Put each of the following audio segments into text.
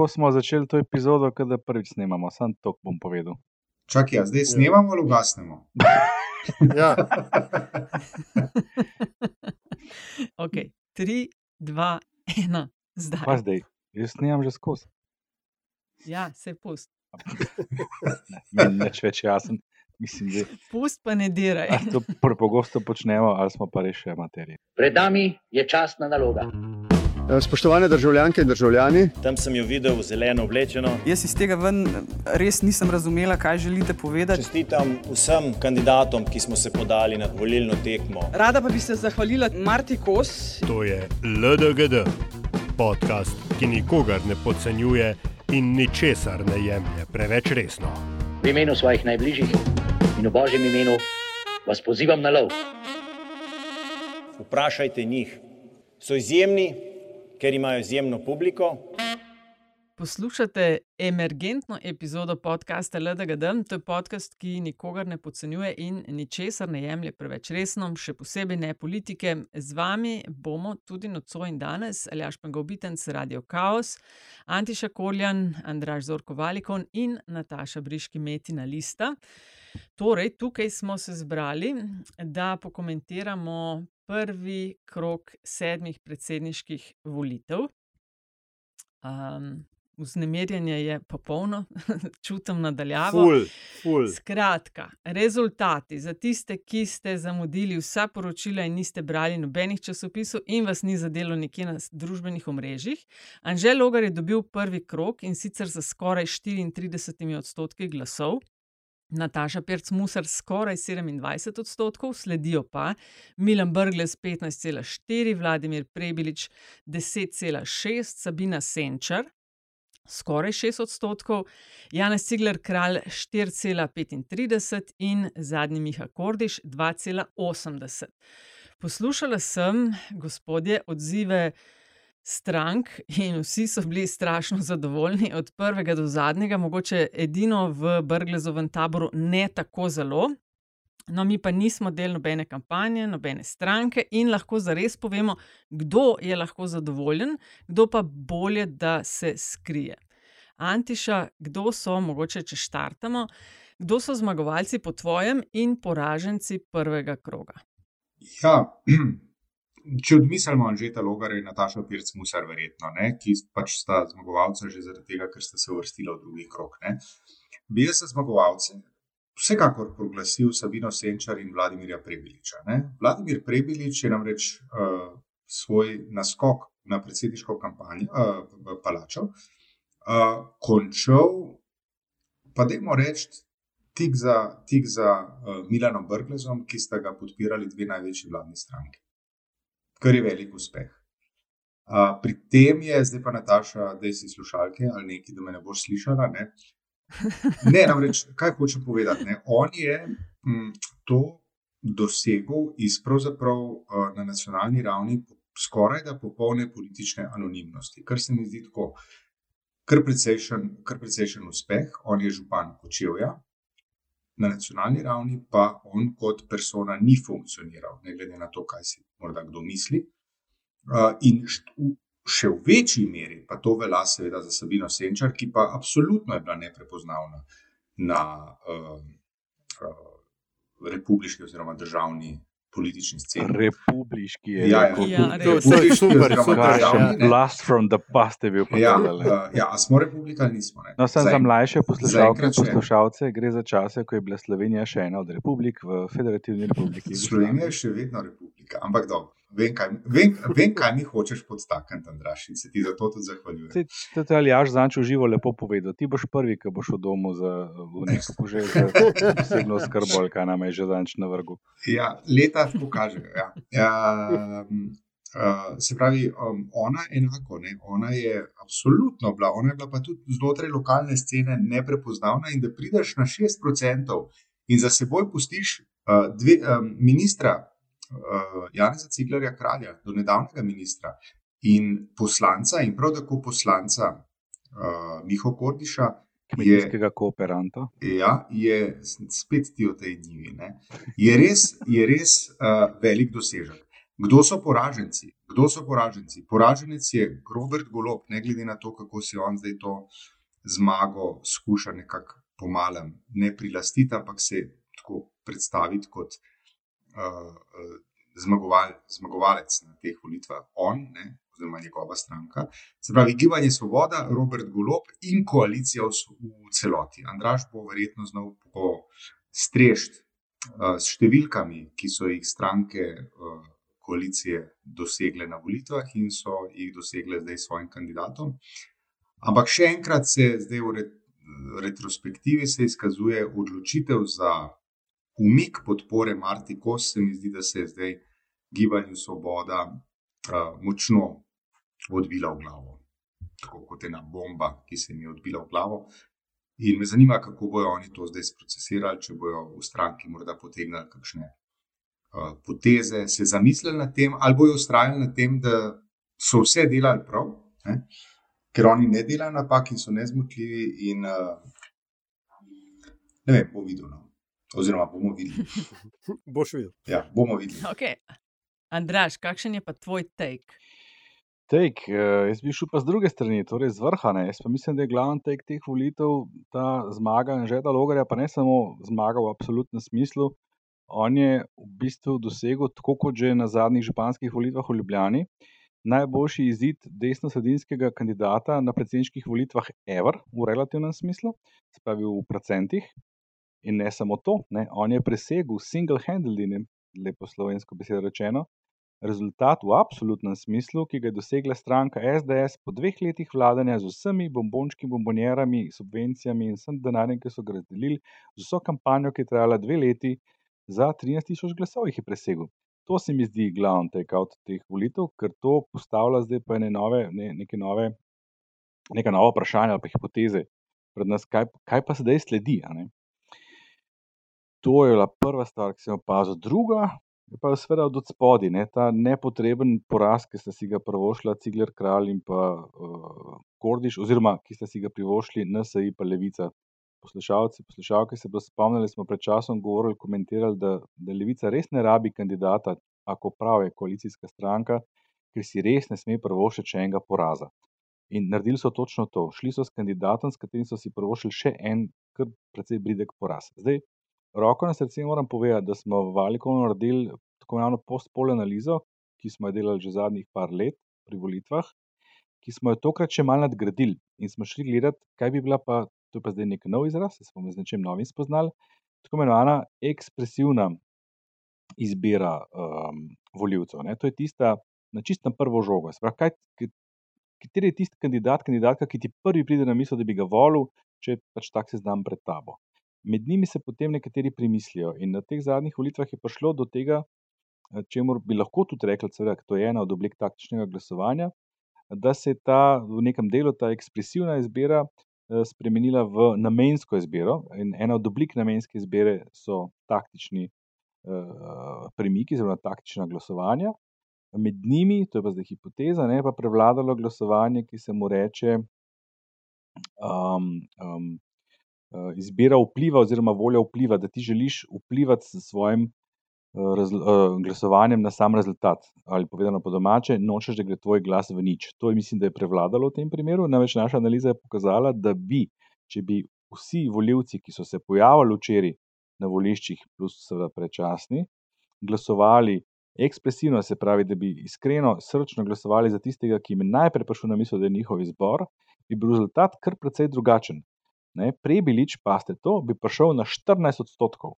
kako smo začeli to epizodo, da prvič snemamo, samo to bom povedal. Čakaj, ja, zdaj snemamo ali ugasnemo? Ja, Ok, tri, dva, ena, Pa zdaj. zdaj, jaz snemam že skozi. Ja, se pust. Meni nič več jasen. Mislim, da Pust pa ne diraj. ali to prepogosto počnemo, ali smo pa res še amaterji. Pred nami je častna naloga. Spoštovane državljanke in državljani, Tam sem jo videl zeleno oblečeno. Jaz iz tega ven res nisem razumela, kaj želite povedati. Čestitam vsem kandidatom, ki smo se podali na volilno tekmo. Rada pa bi se zahvalila Marti Kos. To je LDGD, podcast, ki nikogar ne podcenjuje in ničesar ne jemlje preveč resno. V imenu svojih najbližjih in v božjem imenu vas pozivam na lov. Vprašajte njih. So izjemni, ker imajo izjemno publiko. Poslušate emergentno epizodo podcasta LDGD. To je podcast, ki nikogar ne podcenjuje in ničesar ne jemlje preveč resno, še posebej ne politike. Z vami bomo tudi nocoj in danes, Aljaš Pengovitenc, Radio Chaos, Antiša Korjan, Andraš Zorko Valikon in Nataša Briški Metina Lista. Torej, tukaj smo se zbrali, da pokomentiramo prvi krok sedmih predsedniških volitev. Um, Vznemirjenje je popolno, čutim nadaljavo. Ful, ful. Skratka, rezultati za tiste, ki ste zamudili vsa poročila in niste brali nobenih časopisov in vas ni zadelo nekje na družbenih omrežjih. Anžel Logar je dobil prvi krok in sicer za skoraj 34 odstotki glasov. Nataša Pirc Musar skoraj 27 odstotkov, sledijo pa Milan Brgles 15,4, Vladimir Prebilič 10,6, Sabina Senčar skoraj 6 odstotkov, Janez Cigler kralj 4,35 in zadnji Miha Kordiš 2,80. Poslušala sem, gospodje, odzive strank in vsi so bili strašno zadovoljni, od prvega do zadnjega, mogoče edino v Brglezovem taboru ne tako zelo. No, mi pa nismo del nobene kampanje, nobene stranke in lahko zares povemo, kdo je lahko zadovoljen, kdo pa bolje, da se skrije. Antiša, kdo so, mogoče če štartamo, kdo so zmagovalci po tvojem in poraženci prvega kroga? Ja, če odmislimo Anžeta Logarja in Nataša Pirc Musar, verjetno, ne, ki pač sta zmagovalca že zaradi tega, ker sta se uvrstila v drugi krok. Ne. Bi jaz za zmagovalce vsekakor proglasil Sabino Senčar in Vladimirja Prebiliča. Ne. Vladimir Prebilič je namreč uh, svoj naskok na predsedniško kampanjo, uh, v palačo, uh, končal, pa dajmo reči, tik za, tik za uh, Milanom Brglezom, ki sta ga podpirali dve največji vladni stranki. Kar je velik uspeh. Uh, pri tem je, zdaj pa Nataša, da si slušalke ali nekaj, da me ne boš slišala. Ne, ne namreč, kaj hočem povedati. Ne? On je m, to dosegel iz pravzaprav uh, na nacionalni ravni skoraj da popolne politične anonimnosti, kar se mi zdi tako. Kar precejšen, kar precejšen uspeh, on je župan Kočevja, na nacionalni ravni pa on kot persona ni funkcioniral, ne glede na to, kaj si morda kdo misli. In še v večji meri pa to velja, seveda, za Sabino Senčar, ki pa absolutno je bila neprepoznavna na uh, uh, republiški oziroma državni politični sceni. Republiški je. Ja, rekel. Ja, rekel, res. republiški Super, super, državni, ja. Blast from the past je bil pa Ja, uh, ja, a smo republika ali nismo? Ne? No, sem za mlajše poslušalke in poslušalce, gre za čase, ko je bila Slovenija še ena od republik v Federativni republiki. Slovenija je še vedno republika, ampak dobro. Vem, kaj, vem, vem, kaj mi hočeš podstakniti, Andraš, in se ti za to tudi zahvaljujem. Saj, To je Aljaš zanč uživo lepo povedal. Ti boš prvi, ki boš v domu za neko poželj za posebno skrbo, ali kaj nam je že zanč na vrgu. Ja, leta tako kažejo. Ja. Ja, um, uh, se pravi, um, ona enako, ne, ona je absolutno bila, ona je bila pa tudi znotraj lokalne scene neprepoznavna. In da prideš na 6% in za seboj pustiš uh, dve, um, ministra, uh, Janeza Ciglarja Kralja, do nedavnega ministra, in poslanca, in prav tako poslanca uh, Miho Kordiša, je, Kmetijskega kooperanta. Ja, je spet ti v tej njivi. Ne? Je res, je res uh, velik dosežek. Kdo so poraženci? Kdo so poraženci? Poraženec je Robert Golop, ne glede na to, kako si on zdaj to zmago skuša nekako pomalem ne prilastiti, ampak se tako predstaviti kot uh, zmagoval, zmagovalec na teh volitvah, on, ne, oziroma njegova stranka. Se pravi, Gibanje Svoboda, Robert Golop in koalicija v, v celoti. Andraš bo verjetno znal postrešiti uh, s številkami, ki so jih stranke. Uh, koalicije dosegle na volitvah in so jih dosegle zdaj s svojim kandidatom. Ampak še enkrat se zdaj v retrospektivi izkazuje odločitev za umik podpore Marti Kos, se mi zdi, da se je zdaj gibanju Svoboda uh, močno odbila v glavo. Tako kot ena bomba, ki se jim je odbila v glavo. In me zanima, kako bodo oni to zdaj procesirali, če bodo v stranki morda potegnili kakšne Eh, poteze, se zamislili nad tem, ali bojo ustrajali na tem, da so vse delali prav, ne? ker oni ne delajo napak in so nezmotljivi. In, uh, ne vem, bomo videli. No. Oziroma, bomo videli. Boš videl. Ja, bomo videli. Okay. Andraš, kakšen je pa tvoj take? Take, uh, jaz bi šel pa z druge strani, torej z vrha. Ne. Jaz pa mislim, da je glavni tek teh volitev ta zmaga Žeda Logarja, pa ne samo zmaga v absolutnem smislu, On je v bistvu dosegel, tako kot že na zadnjih županskih volitvah v Ljubljani, najboljši izid desno-sredinskega kandidata na predsedniških volitvah, ever, v relativnem smislu, se pravi v procentih. In ne samo to, ne, on je presegel single-handedly, lepo slovensko besedo rečeno, rezultat v absolutnem smislu, ki ga je dosegla stranka SDS po dveh letih vladanja z vsemi bombončki, bombonjerami, subvencijami in vsem denarjem, ki so ga razdelili, z vso kampanjo, ki je trajala dve leti za 13 tisoč glasov jih je presegel. To se mi zdi glavni take-out teh volitev, ker to postavlja zdaj pa ne nove, ne, neke nove, neka nova vprašanja ali pa hipoteze pred nas, kaj, kaj pa sedaj sledi. To je bila prva stvar, ki sem opazil. Druga je pa seveda od spodaj, ne, ta nepotreben poraz, ki ste si ga privoščili, Cigler Kralj in pa uh, Kordiš, oziroma ki ste si ga privoščili NSI pa Levica, poslušalci, poslušalke se bodo spomnili, smo pred časom govorili, komentirali, da, da Levica res ne rabi kandidata, ako pravi koalicijska stranka, ker si res ne sme prvošiti še enega poraza. In naredili so točno to. Šli so s kandidatom, s katerim so si prvošili še en, kar precej bridek poraz. Zdaj, roko na srce moram povedati, da smo v Valikonu naredili tako imenovano post-pol analizo, ki smo jo delali že zadnjih par let pri volitvah, ki smo jo tokrat še malo nadgradili in smo šli gledati, kaj bi bila pa to je pa zdaj nek nov izraz, se bomo z nečim novim spoznali. Tako imenovana ekspresivna izbira um, voljivcev. To je tista na čistem prvo žogo. Kateri je tisti kandidat, kandidatka, ki ti prvi pride na misel, da bi ga volil, če pač tak se znam pred tabo. Med njimi se potem nekateri primislijo, in na teh zadnjih volitvah je prišlo do tega, čemu bi lahko tudi rekli, da je to ena od oblik taktičnega glasovanja, da se je ta v nekem delu ta ekspresivna izbira Eh, spremenila v namensko izbiro. In ena od oblik namenske izbire so taktični uh, premiki, zelo taktična glasovanja. Med njimi, to je pa zdaj hipoteza, ne pa prevladalo glasovanje, ki se mu reče um, um, izbira vpliva, oziroma volja vpliva, da ti želiš vplivati s svojim uh, glasovanjem na sam rezultat. Ali povedano po domače, nočeš, da gre tvoj glas v nič. To je, mislim, da je prevladalo v tem primeru. Namreč naša analiza je pokazala, da bi, če bi vsi voljivci, ki so se pojavili včeraj na voliščih, plus seveda prečasni, glasovali ekspresivno, se pravi, da bi iskreno, srčno glasovali za tistega, ki jim je najprej prišel na misel, da je njihov izbor, bi bil rezultat kar precej drugačen. Prebilič, pa ste to, bi prišel na 14 odstotkov.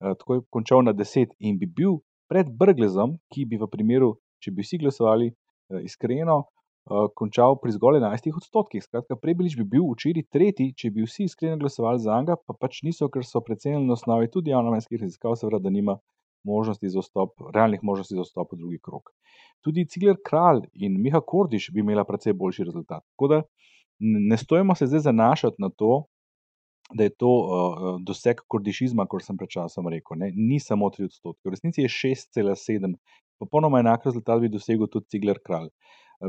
Eh, tako je končal na 10 in bi bil pred Brglezom, ki bi v primeru, če bi vsi glasovali eh, iskreno, eh, končal pri zgolj 11 odstotkih. Skratka, Prebelič bi bil včeraj tretji, če bi vsi iskreno glasovali za njega, pa pač niso, ker so precenjeni na osnovi tudi javnomenskih raziskav, seveda, da nima možnosti za vstop, realnih možnosti za vstop v drugi krok. Tudi Cigler Kralj in Miha Kordiš bi imela precej boljši rezultat. Tako da ne stojimo se zdaj zanašati na to, da je to uh, doseg kordišizma, kot sem pred časom rekel. Ne? Ni samo 3 odstotke, v resnici je 6,7, popolnoma enak rezultat bi dosegel tudi Cigler Kralj.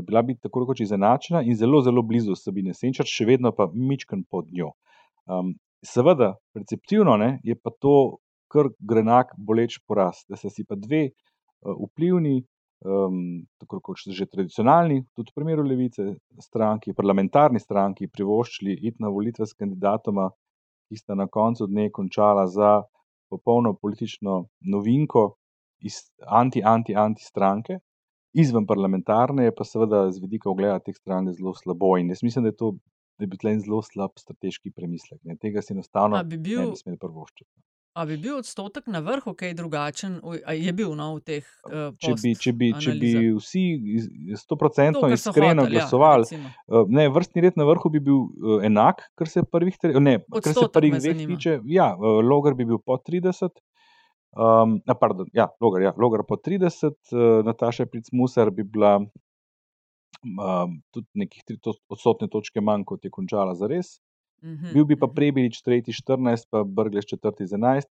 Bila bi tako rekoč izenačena in zelo, zelo blizu Sabine Senčar, še vedno pa mičken pod njo. Um, seveda, perceptivno ne, je pa to kar grenak, boleč poraz, da so si pa dve uh, vplivni um, tako kot že tradicionalni, tudi v primeru levice, stranki, parlamentarni stranki, privoščili iti na volitve s kandidatoma, ki sta na koncu dne končala za popolno politično novinko iz anti-anti-anti stranke. Izven parlamentarne je pa seveda z vidika ogleda teh strank zelo slabo. In jaz mislim, da je to da je bil en zelo slab strateški premislek. Ne. Tega si enostavno bi bil- ne bi smeli prvoščiti. A bi bil odstotek na vrhu kaj drugačen, a je bil no, v teh uh, Če bi, če bi, če bi vsi stoprocentno iskreno hoteli, ja, glasovali, recimo. Uh, Ne, vrstni red na vrhu bi bil uh, enak, kar se prvih, tre, ne, kar se Odstotek prvih dveh zanima. tiče. Ja, uh, Logar bi bil pod 30, um, a, pardon, ja, Logar, ja, Logar pod 30, uh, Nataša Pricmusar bi bila um, tudi nekih 3 odstotne točke manj, kot je končala za res. Mhm, Bil bi pa mhm. Prebilič tretji 14, pa Brgleš četrti z 11.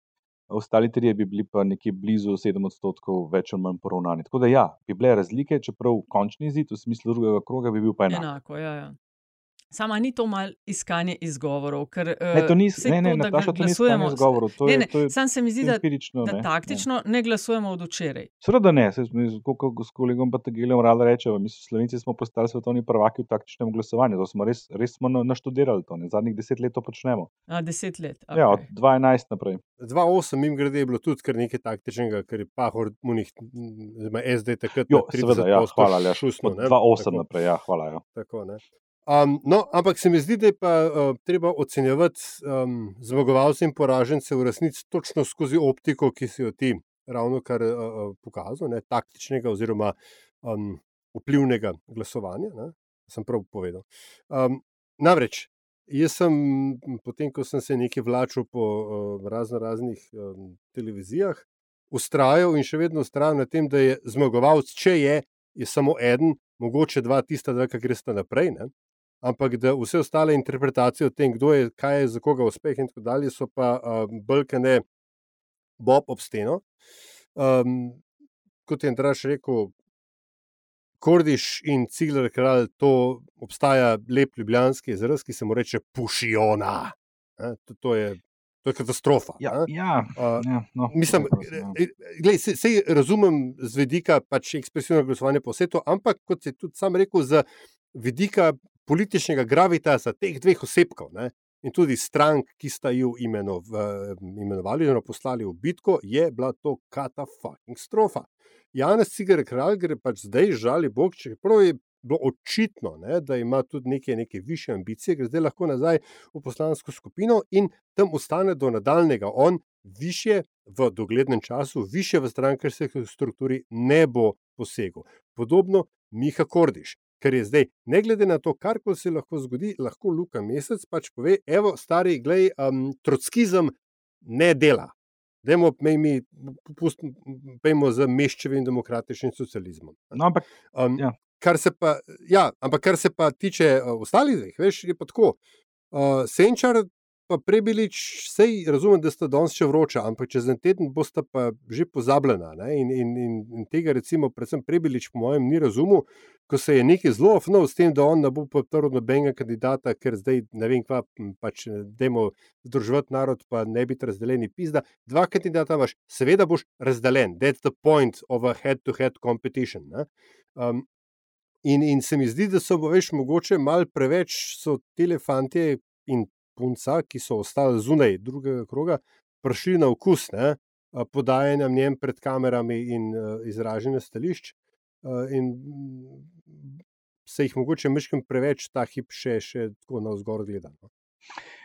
Ostali trije bi bili pa nekje blizu 7 odstotkov, več ali manj poravnani. Tako da, ja, bi bile razlike, čeprav končni izid v smislu drugega kroga bi bil pa enak. Enako, ja, ja. Sama ni to mal iskanje izgovorov, ker Ne, to ni, ne, ne, to, Nataša, to ni glasujemo- iskanje izgovorov, to Ne, je, ne, to je sam se mi zdi, da, da ne, ne. taktično ne glasujemo od včeraj. Seveda ne, saj smo z- ko- ko- s kolegom Patageljem rada rečemo, mi Slovenci smo postali svetovni prvaki v taktičnem glasovanju. To smo res, res smo na- naštudirali to, ne? zadnjih deset let to počnemo. A, deset let. Okay. Ja, od okej. 2011 naprej. 2-8, mim grede, je bilo tudi kar nekaj taktičnega, ker je Pahor, munih, oziroma SD takrat. Jo, na 30 seveda, ja, hvala, Od ne. 2008 Tako. naprej, ja, hvala. Ja. Tako, ne. Um, no, ampak se mi zdi, da je pa uh, treba ocenjevati um, zmagovalce in poražence v resnici točno skozi optiko, ki si jo ti ravno kar uh, pokazal, ne, taktičnega oziroma um, vplivnega glasovanja. Ne, sem prav povedal. Um, namreč, jaz sem, potem ko sem se nekaj vlačil po uh, razno raznih um, televizijah, ustrajal in še vedno ustrajam na tem, da je zmagovalec, če je, je samo eden, mogoče dva, tista dva, ki gresta naprej. Ne? Ampak da vse ostale interpretacije o tem, kdo je, kaj je za koga uspeh in tako dalje, so pa uh, brkane Bob ob steno. Um, kot je Andraš rekel, Kordiš in Cigler kralj, to obstaja lep ljubljanski izraz, ki se mu reče pušiona. Ne, To, to, je, to je katastrofa. Ja, ne. ja, Uh, ja, no, Mislim, ja. glej, se, se razumem z vidika pač ekspresivnega glasovanja po svetu, ampak kot si tudi sam rekel, z vidika političnega gravitasa teh dveh osebkov ne, in tudi strank, ki sta ju imenov, imenovali in poslali v bitko, je bila to katastrofa. Janez Cigar kralj gre pač zdaj, žali Bog, čeprav je bilo očitno, ne, da ima tudi neke, neke više ambicije, gre zdaj lahko nazaj v poslansko skupino in tam ostane do nadaljnega. On više v doglednem času, više v strankarski strukturi ne bo posegel. Podobno Miha Kordiš, ker je zdaj, ne glede na to, kar se lahko zgodi, lahko Luka Mesec pač pove: Evo, stari, glej, um, trotskizem ne dela. Dajmo, mi, mi pojmo za meščevim demokratičnim socializmom. No, ampak Um, Ja. kar se pa, ja, ampak kar se pa tiče uh, ostalih dveh, veš, je pa tako. Uh, Senčar pa prebilič, sej razumem, da sta danes še vroča, ampak čez en teden bosta pa že pozabljena. Ne? In, in, in, in tega, recimo, predvsem prebilič, po mojem, ni razumel, ko se je nekaj zelo ofnil s tem, da on ne bo podprl nobenega kandidata, ker zdaj ne vem, kva pač dajmo združevati narod, pa ne biti razdeljeni pizda. Dva kandidata imaš, seveda boš razdeljen. That's the point of a head-to-head competition. Ne? Um, In, in se mi zdi, da so, veš, mogoče malo preveč so te fante in punca, ki so ostali zunaj drugega kroga, prišli na okus, ne, podajanja mnen pred kamerami in izražanja stališč. In se jih mogoče meškam preveč ta hip še, še tako na vzgor gledano.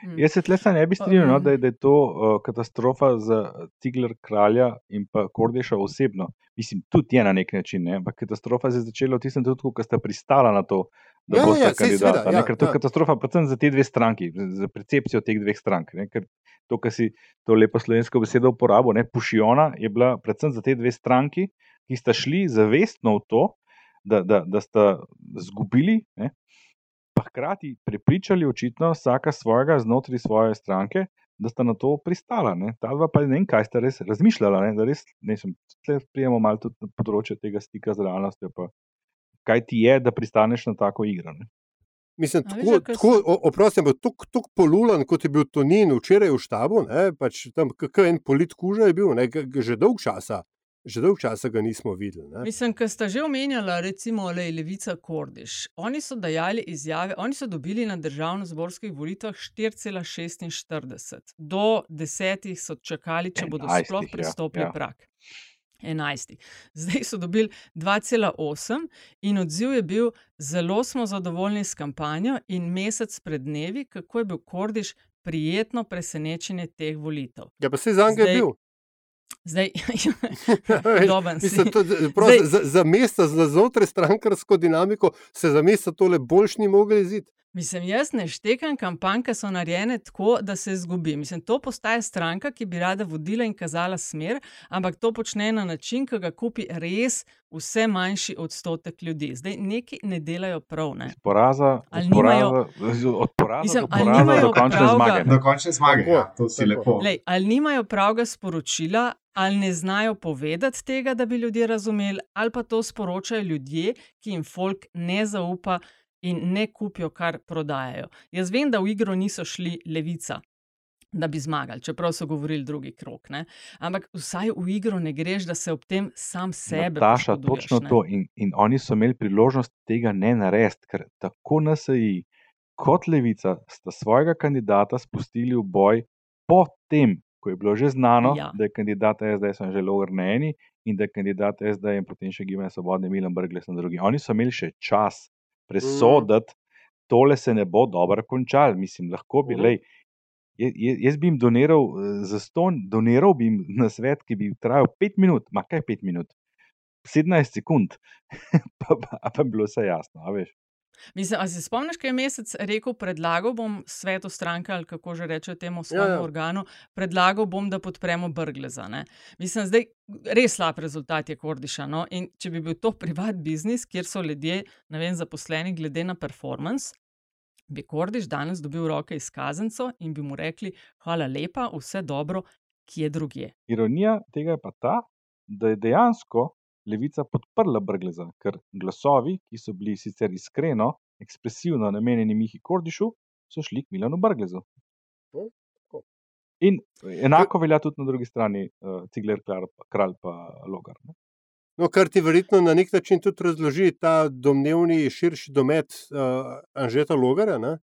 Mm. Jaz se tleh ne bi strinjal, no, da, je, da je to uh, katastrofa za Cigler kralja in pa Kordeša osebno. Mislim, tudi je na nek način, ne? ampak katastrofa se je začela v tistem trenutku, ko sta pristala na to, da Ja, ja, bosta ja, kandidata. seveda, ja, ker to je ja. katastrofa predvsem za te dve stranki, za percepcijo teh dveh strank. Ne? Ker to, kar si to lepo slovensko besedo uporabil, ne, pušiona, je bila predvsem za te dve stranki, ki sta šli zavestno v to, da, da, da sta zgubili, ne, pa hkrati prepričali očitno vsaka svojega znotraj svoje stranke, da sta na to pristala. Ne. Ta dva pa ne vem, kaj sta res razmišljala, ne, da res ne sem. Tukaj prijemo malo tudi na področje tega stika z realnostjo. Pa, kaj ti je, da pristaneš na tako igro? Ne. Mislim, tako, ko tako oprosti, ampak tako, tako polulan, kot je bil Tonin včeraj v štabu, ne, pač tam kakšen en polit kuža je bil, ne, že dolg časa. Že dolgo časa ga nismo videli. Ne? Mislim, ker sta že omenjala, recimo, le Levica Kordiš. Oni so dajali izjave, oni so dobili na državno-zborskih volitvah 4,46. Do desetih so čakali, če bodo 11, sploh ja, prestopili ja. prak. 11. Zdaj so dobili 2,8 in odziv je bil: zelo smo zadovoljni s kampanjo in mesec pred dnevi, kako je bil Kordiš prijetno presenečenje teh volitev. Ja, pa se za njega je bil. Zdaj, mislim, to, prav, Zdaj- za, za mesta, za znotraj strankarsko dinamiko se za mesta tole boljš ni mogel iziti. Mislim, jaz ne štekam kampanj, ki so narejene tako, da se izgubi. Mislim, to postaje stranka, ki bi rada vodila in kazala smer, ampak to počne na način, ki ga kupi res vse manjši odstotek ljudi. Zdaj neki ne delajo prav. Ne? Poraza, Ali iz poraza, od poraza Mislim, do ali poraza nimajo do končne pravega- zmage. ne. Do končne zmage, Tako, ja, to si tako. lepo. Lej, ali nimajo pravega sporočila, ali ne znajo povedati tega, da bi ljudje razumeli, ali pa to sporočajo ljudje, ki jim folk ne zaupa in ne kupijo, kar prodajajo. Jaz vem, da v igro niso šli levica. Da bi zmagali, čeprav so govorili drugi krok. Ne? Ampak vsaj v igro ne greš, da se ob tem sam sebe. Poškoduješ, točno ne. to. In, in oni so imeli priložnost tega ne narediti, ker tako NSI kot Levica sta svojega kandidata spustili v boj po tem, ko je bilo že znano, Ja. da je kandidat SDS že logar na eni in da je kandidat SD in potem še Gibanje Svobodne Milan Brgles na drugi. Oni so imeli še čas presoditi, tole se ne bo dobro končalo. Mislim, lahko bi, Mhm. lej, Jaz bi jim doniral eh, za ston, doniral bi jim na svet, ki bi trajal 5 minut, ma kaj 5 minut, 17 sekund, pa, pa, pa bi bilo vse jasno. veš. Mislim, a se spomniš, kaj je mesec rekel, predlagal bom svetu stranke ali kako že reče temu svojemu ja, ja. organu, predlagal bom, da podpremo Brgleza. Ne? Mislim, zdaj res slab rezultat je Kordiša. No? In če bi bil to privat biznis, kjer so ljudje, ne vem, zaposleni glede na performance. Bi Kordiš danes dobil roke izkaznico in bi mu rekli: Hvala lepa, vse dobro, kje drugje. Ironija tega je pa ta, da je dejansko levica podprla Brgleza, ker glasovi, ki so bili sicer iskreno, ekspresivno namenjeni Mihi Kordišu, so šli k Milanu Brglezu. In enako velja tudi na drugi strani, uh, Cigler, Kralj pa Logar. Ne? No, kar ti verjetno na nek način tudi razloži ta domnevni širši domet uh, Anžeta Logara, ne?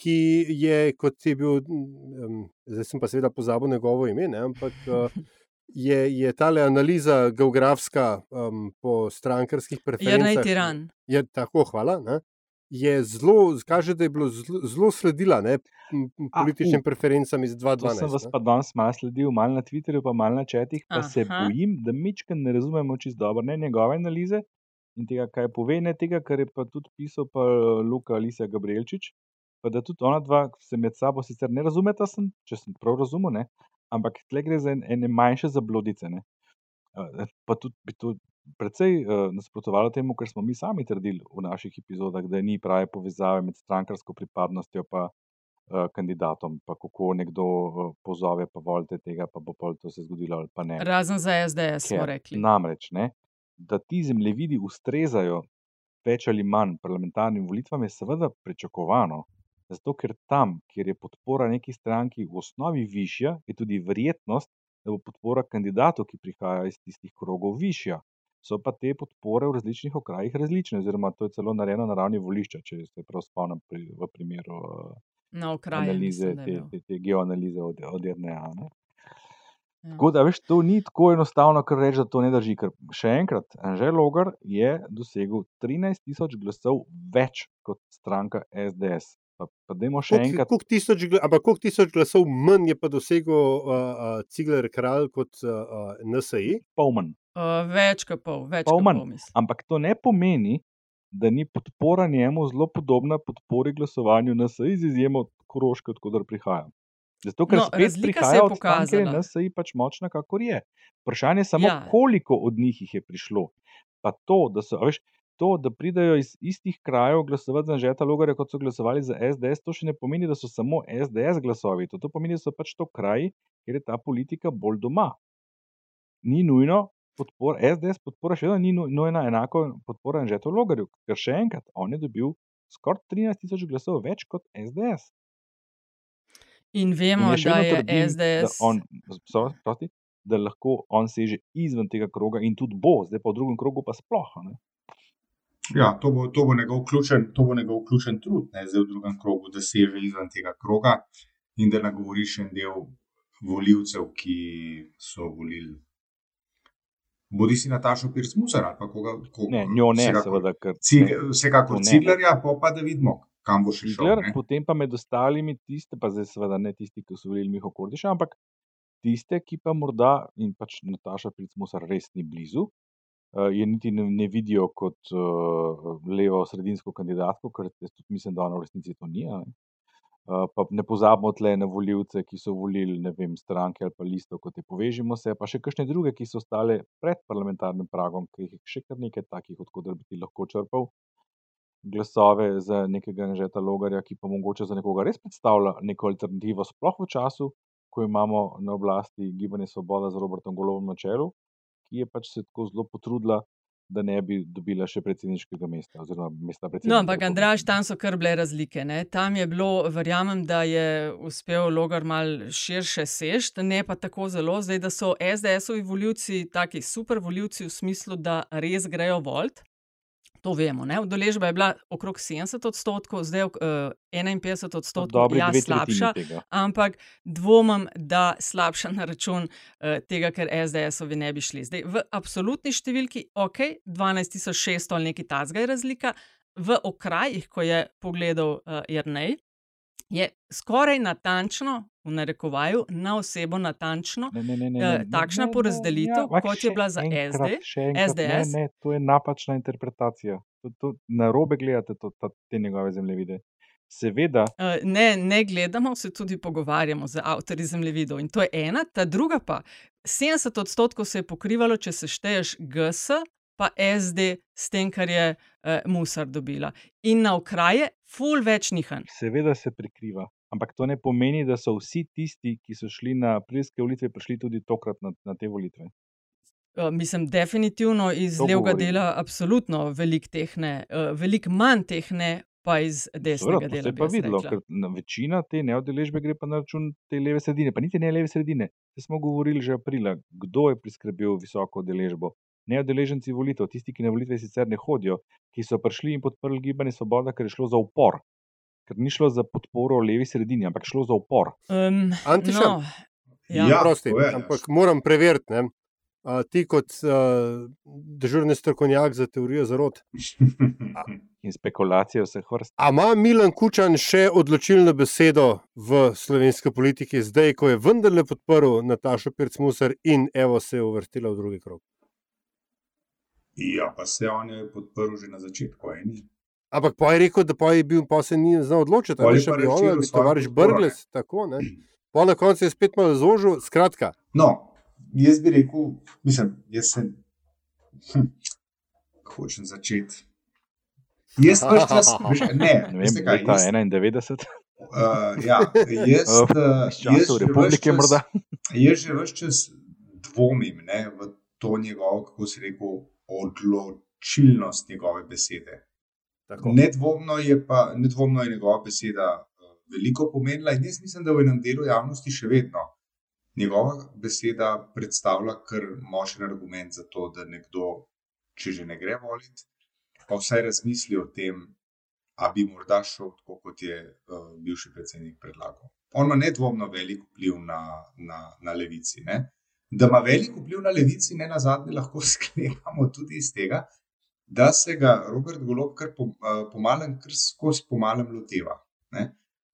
ki je, kot je bil, um, zdaj sem pa seveda pozabil njegovo ime, ne? ampak uh, je, je ta analiza geografska um, po strankarskih Jrnej preferencah. tiran. Je tako, hvala. Ne? Je zelo, kaže, da je bilo zelo, zelo sledila ne, m, m, A, političnim u. preferencam iz To sem vas 2012. ne. pa danes malo sledil, malo na Twitterju, pa malo na četih, pa se Aha. bojim, da mičken ne razumemo čist dobro, ne njegove analize in tega, kaj pove, ne tega, kar je pa tudi pisal pa Luka Alicija Gabrielčič, pa da tudi ona dva se med sabo sicer ne razumeta, sem, če sem prav razumel, ne, ampak tle gre za en- ene manjše zablodice. Ne. Eh, Pa tudi bi to precej uh, nasprotovalo temu, kar smo mi sami trdili v naših epizodah, da ni prave povezave med strankarsko pripadnostjo pa kandidatom, pa kako nekdo pozove, pa volite tega, pa bo pol to se zgodilo ali pa ne. Razen za SDS, smo rekli. Namreč, ne, da ti zemljevidi ustrezajo več ali manj parlamentarnim volitvam, je seveda pričakovano. Zato, ker tam, kjer je podpora neki stranki v osnovi višja, je tudi verjetnost, da bo podpora kandidatu, ki prihaja iz tistih krogov, višja. So pa te podpore v različnih okrajih različne, oziroma to je celo narejeno na ravni volišča, če se prav spomnim pri, v primeru Na okraju. analize, te, te, te geoanalize od, od RNA. Ne. Ja. Tako da, veš, to ni tako enostavno, kar reči, da to ne drži. Ker še enkrat, Anžel Logar je dosegel 13 tisoč glasov več kot stranka SDS. Pa, pa dajmo še Koliko- enkrat, koliko tisoč Ampak koliko tisoč glasov manj je pa dosegel uh, uh, Cigler Kralj kot uh, uh, NSI? pol manj. Uh, več kot pol, več Pol kot manj. pol, mislim. Ampak to ne pomeni, da ni podpora njemu zelo podobna podpori glasovanju NSI, z izjemo Koroške, odkudar prihaja. Zato, ker No, spet prihaja je od tam, kjer je. NSI pač močna, kakor je. Vprašanje je samo, Ja. koliko od njih jih je prišlo. Pa to, da so, a veš, to, da pridejo iz istih krajev glasovati za Žeta Logarja, kot so glasovali za SDS, to še ne pomeni, da so samo SDS glasovi. To, to pomeni, da so pač to kraji, kjer je ta politika bolj doma. Ni nujno podpora, SDS podpora še vedno ni nu- nujna enako podpora Žetu Logarju, ker še enkrat, on je dobil skoraj 13 tisoč glasov več kot SDS. In In vemo, še da je trdim, SDS. Da on, so, prosti, da lahko on seže izven tega kroga in tudi bo, zdaj pa v drugem krogu pa sploh. Ne? Ja, to bo, to bo ključen, to bo njegov ključen trud, ne, zdaj v drugem krogu, da seže izven tega kroga in da nagovori še en del volivcev, ki so volili. Bodi si Natašo Pirc Musar ali pa koga. koga Ne, njo ne, vsekakor- seveda, ker Cig, ne. vsekakor ne. Ciglerja, pa, pa da vidimo, kam bo še šel. Cigler, ne. potem pa med ostalimi tiste, pa zdaj seveda ne tisti, ki so volili Miho Kordiša, ampak tiste, ki pa morda in pač Nataša Pircmusar res ni blizu, je niti ne, ne vidijo kot uh, levo-sredinsko kandidatko, ker jaz tudi mislim, da ona v resnici to ni. a Ne? Uh, pa ne pozabimo tle na voljivce, ki so volili ne vem, stranke ali pa listo, kot je povežimo se, pa še kakšne druge, ki so ostale pred parlamentarnim pragom, ki jih je še kar nekaj takih, odkud bi ti lahko črpal glasove za nekega Anžeta Logarja, ki pa mogoče za nekoga res predstavlja neko alternativo, sploh v času, ko imamo na oblasti Gibanje Svoboda z Robertom Golovom na čelu, ki je pač se tako zelo potrudila, da ne bi dobila še predsedniškega mesta oziroma mesta predsednika. No, ampak. Andraž, tam so kar bile razlike. Ne? Tam je bilo, verjamem, da je uspel Logar mal širše sežti, ne pa tako zelo. Zdaj, da so SDS-ovi voljivci taki super voljivci v smislu, da res grejo volt. To vemo. Ne? Udeležba je bila okrog 70 odstotkov, zdaj uh, 51 odstotkov, Dobri ja, slabša. Ampak dvomim, da slabša na račun uh, tega, ker SDS-ovi ne bi šli. Zdaj, v absolutni številki, ok, 12.600 ali nekaj tazga je razlika, v okrajih, ko je pogledal uh, Jrnej, je skoraj natančno, v narekovaju, na osebo natančno, Ne, ne, ne, ne, eh, ne, takšna ne, ne, porazdelitev, ja, kot je bila za enkrat, SD, enkrat, SDS. Ne, ne, to je napačna interpretacija. To, to, na robe gledate to, ta, te njegove zemljevide. Seveda, Uh, ne, ne gledamo, se tudi pogovarjamo z avtorji zemljevidov. In to je ena, ta druga pa. 70 odstotkov se je pokrivalo, če sešteješ GS, pa SD, s tem, kar je uh, Musar dobila. In na okraje, ful več nihanj. seveda se prikriva. Ampak to ne pomeni, da so vsi tisti, ki so šli na aprilske volitve, prišli tudi tokrat na, na te volitve. Uh, mislim, definitivno iz To levega govorim. dela, absolutno veliko teh ne, uh, veliko manj teh ne, pa iz desnega Seveda, to se dela. je pa videlo, rekla. ker na večina te neodeležbe gre pa na račun te leve sredine, pa niti ne leve sredine. Saj smo govorili že aprila, kdo je priskrbel visoko udeležbo. Neodeleženci volitev, tisti, ki na volitve sicer ne hodijo, ki so prišli in podprli gibanje Svoboda, ker je šlo za upor. Ker ni šlo za podporo levi sredini, ampak šlo za upor. Um, Antiša? no, ja. Ja, Prosti, povej, Aljaž. ampak moram preveriti. Ne? A, ti, kot uh, dežurni strokovnjak za teorijo zarot, In spekulacije vseh vrst. a ima Milan Kučan še odločilno besedo v slovenski politiki, zdaj, ko je vendarle podprl Natašo Pircmusar in evo se je uvrstila v drugi krog? ja, pa se on je podprl že na začetku. Eni. Ampak pa je rekel, da pa je bil, pa se ni znal odločiti, ali je še bi on ali tovariš Brglez, tako ne. Pa na koncu je spet malo zožil, skratka. No, jaz bi rekel, mislim, jaz sem. Hm, hočem začeti. Jaz pač čas, veš, ne, Ne vem, kaj, leta jaz, 91, uh, ja, jaz, uh, ves republike čas- morda. Jaz že več čas dvomim ne, v to njegovo, kako se rekel, odločilnost njegove besede. Tako. Nedvomno je, pa, nedvomno je njegova beseda eh, veliko pomenila in jaz mislim, da v enem delu javnosti še vedno. Njegova beseda predstavlja kar močen argument za to, da nekdo, če že ne gre voliti, pa vsaj razmisli o tem, a bi morda šel tako, kot je uh, bivši predsednik predlagal. On ima nedvomno velik vpliv na, na, na levici. Ne? Da ima velik vpliv na levici, ne na zadnje, lahko sklepamo tudi iz tega, da se ga Robert Golob kar po, uh, pomalem, kar skozi pomalem loteva. Ne?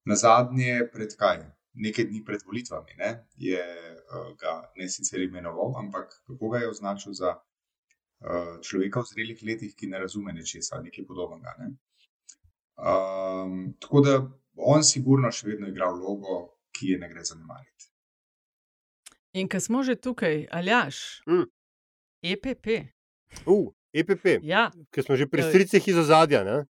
Na zadnje, pred kaj? Nekaj dni pred volitvami ne? je uh, ga ne sicer imenoval, ampak kako ga je označil za uh, človeka v zrelih letih, ki ne razume nečesa, nekaj podobnega. Ne? Um, tako da on sigurno še vedno igra vlogo, ki je ne gre zanemariti. In ko smo že tukaj, Aljaš, Mm. EPP. Uh, EPP, Ja, ki smo že pri stricih iz ozadja. Ne?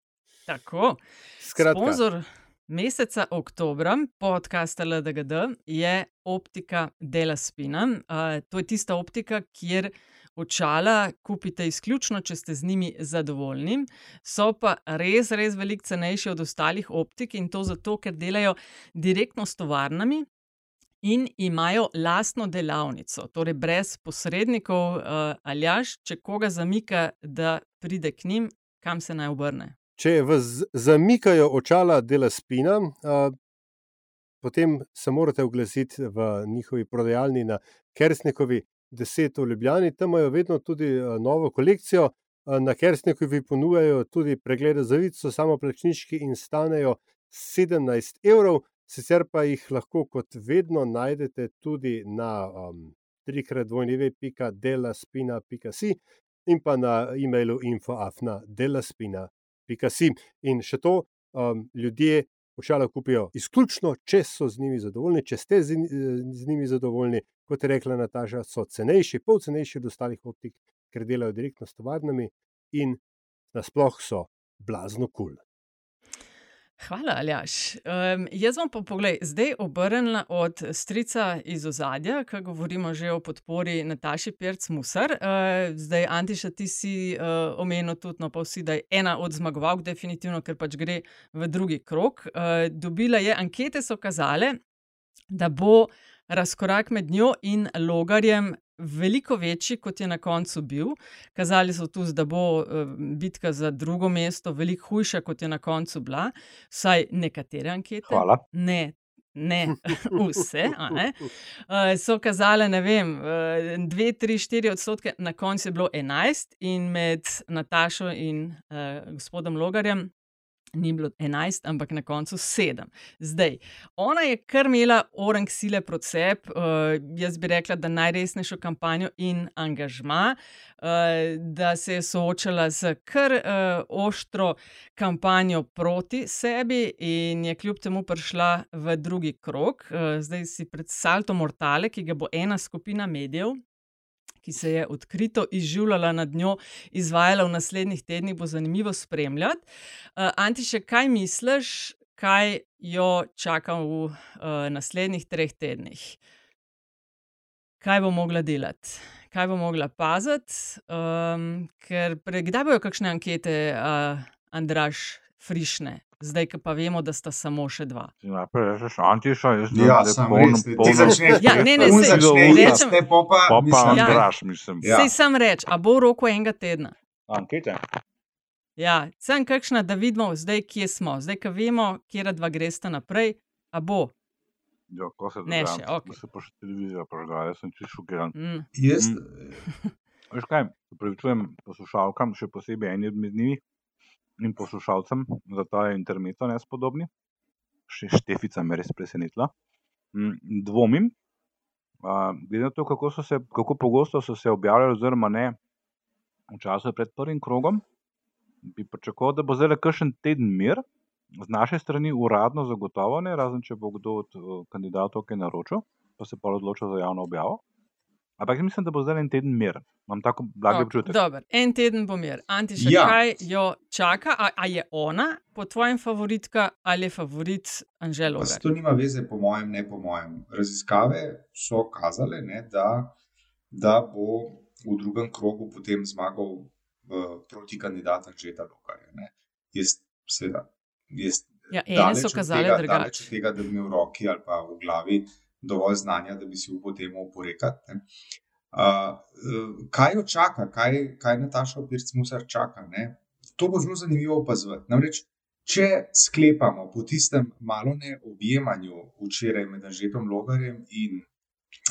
tako. Skratka, Sponzor meseca oktobra podcasta LDGD je optika Dela Spina. Uh, to je tista optika, kjer očala kupite izključno, če ste z njimi zadovoljni. So pa res, res veliko cenejši od ostalih optik in to zato, ker delajo direktno s tovarnami. In imajo lastno delavnico, torej brez posrednikov. Uh, Aljaš, če koga zamika, da pride k njim, kam se naj obrne? Če vas zamikajo očala dela spina, uh, potem se morate oglasiti v njihovi prodajalni na Kersnikovi 10 v Ljubljani. Tam imajo vedno tudi uh, novo kolekcijo. Uh, na Kersnikovi ponujajo tudi preglede zavic, so samo plačniški in stanejo 17 evrov. Sicer pa jih lahko, kot vedno, najdete tudi na um, trikratvojneve.delaspina.si in pa na e-mailu infoafna.delaspina.si. In še to, um, ljudje očala kupijo izključno, če so z njimi zadovoljni, če ste z, z njimi zadovoljni, kot je rekla Nataša, so cenejši, pol cenejši od ostalih optik, ker delajo direktno s tovarnami in nasploh so blazno kul. Cool. Hvala, Aljaš. Um, jaz bom pa pogled, zdaj obrnila od strica iz ozadja, ki govorimo že o podpori Nataši Pirc-Musar. Uh, zdaj, Antiša, ti si uh, omenil tudi, no pa vsi, da je ena od zmagovalk, definitivno, ker pač gre v drugi krok. Uh, dobila je, ankete so kazale, da bo razkorak med njo in logarjem veliko večji, kot je na koncu bil. Kazali so tudi, da bo uh, bitka za drugo mesto veliko hujša, kot je na koncu bila, vsaj nekatere ankete. Hvala. Ne. Ne, vse. Ne? Uh, so kazale, ne vem, uh, dve, tri, štiri odstotke, na koncu je bilo enajst, in med Natašo in uh, gospodom Logarjem ni bilo 11, ampak na koncu 7. Zdaj, ona je kar imela orang sile proti sebi, uh, jaz bi rekla, da najresnejšo kampanjo in angažma, uh, da se je soočala z kar uh, ostro kampanjo proti sebi in je kljub temu prišla v drugi krok. Uh, zdaj si pred Salto Mortale, ki ga bo ena skupina medijev ki se je odkrito izživljala nad njo, izvajala v naslednjih tednih, bo zanimivo spremljati. Uh, Antiše, kaj misliš, kaj jo čaka v uh, naslednjih treh tednih? Kaj bo mogla delati? Kaj bo mogla paziti? Um, ker kdaj bojo kakšne ankete, uh, Andraš, frišne? Zdaj, pa vemo, da sta samo še dva. Najprej rečeš, antiša, jaz ne ja, znam, da je to zelo ja, ne, ne, ne, rečem, ne, popa, popa, Andraš, mislim. Ja. Sej sam reč, a bo v roku enega tedna. Ankete. Ja, sem kakšna, da vidimo zdaj, kje smo. Zdaj, ko vemo, kje dva gresta naprej, a bo. Jo, ko se ne še, ok. Da se pa še televizija prežgala, jaz sem čisto šokiran. Mm. Jaz. Mm. Veš kaj, upravičujem poslušalkam, še posebej eni od njimi in poslušalcem za ta intermeco nespodobni. Še Štefica me res presenetila. Mm, dvomim, glede na to, kako, se, kako pogosto so se objavljali, oziroma ne, v času pred prvim krogom, bi pričakoval, da bo zdaj le kakšen teden mir, z naše strani uradno zagotovo ne, razen če bo kdo od kandidatov kaj naročil, pa se pa odločil za javno objavo. Ampak mislim, da bo zdaj en teden mir. Imam tako blagi občutek. Dobar, en teden bo mir. Antiša, ja. kaj jo čaka? A, a je ona po tvojem favoritka ali je favorit Anželo? To nima veze, po mojem, ne po mojem. Raziskave so kazale, ne, da, da bo v drugem krogu potem zmagal uh, proti kandidatu Anžeta Lokarja. Jaz, seveda, jaz. Ja, ene so kazale drugače. Če tega, da bi imel v roki ali pa v glavi dovolj znanja, da bi si upal temu oporekati. Uh, kaj jo čaka, kaj, kaj Nataša Pirc-Musar čaka? Ne? To bo zelo zanimivo opazovati. Namreč, če sklepamo po tistem malo ne objemanju včeraj med Anžetom Logarjem in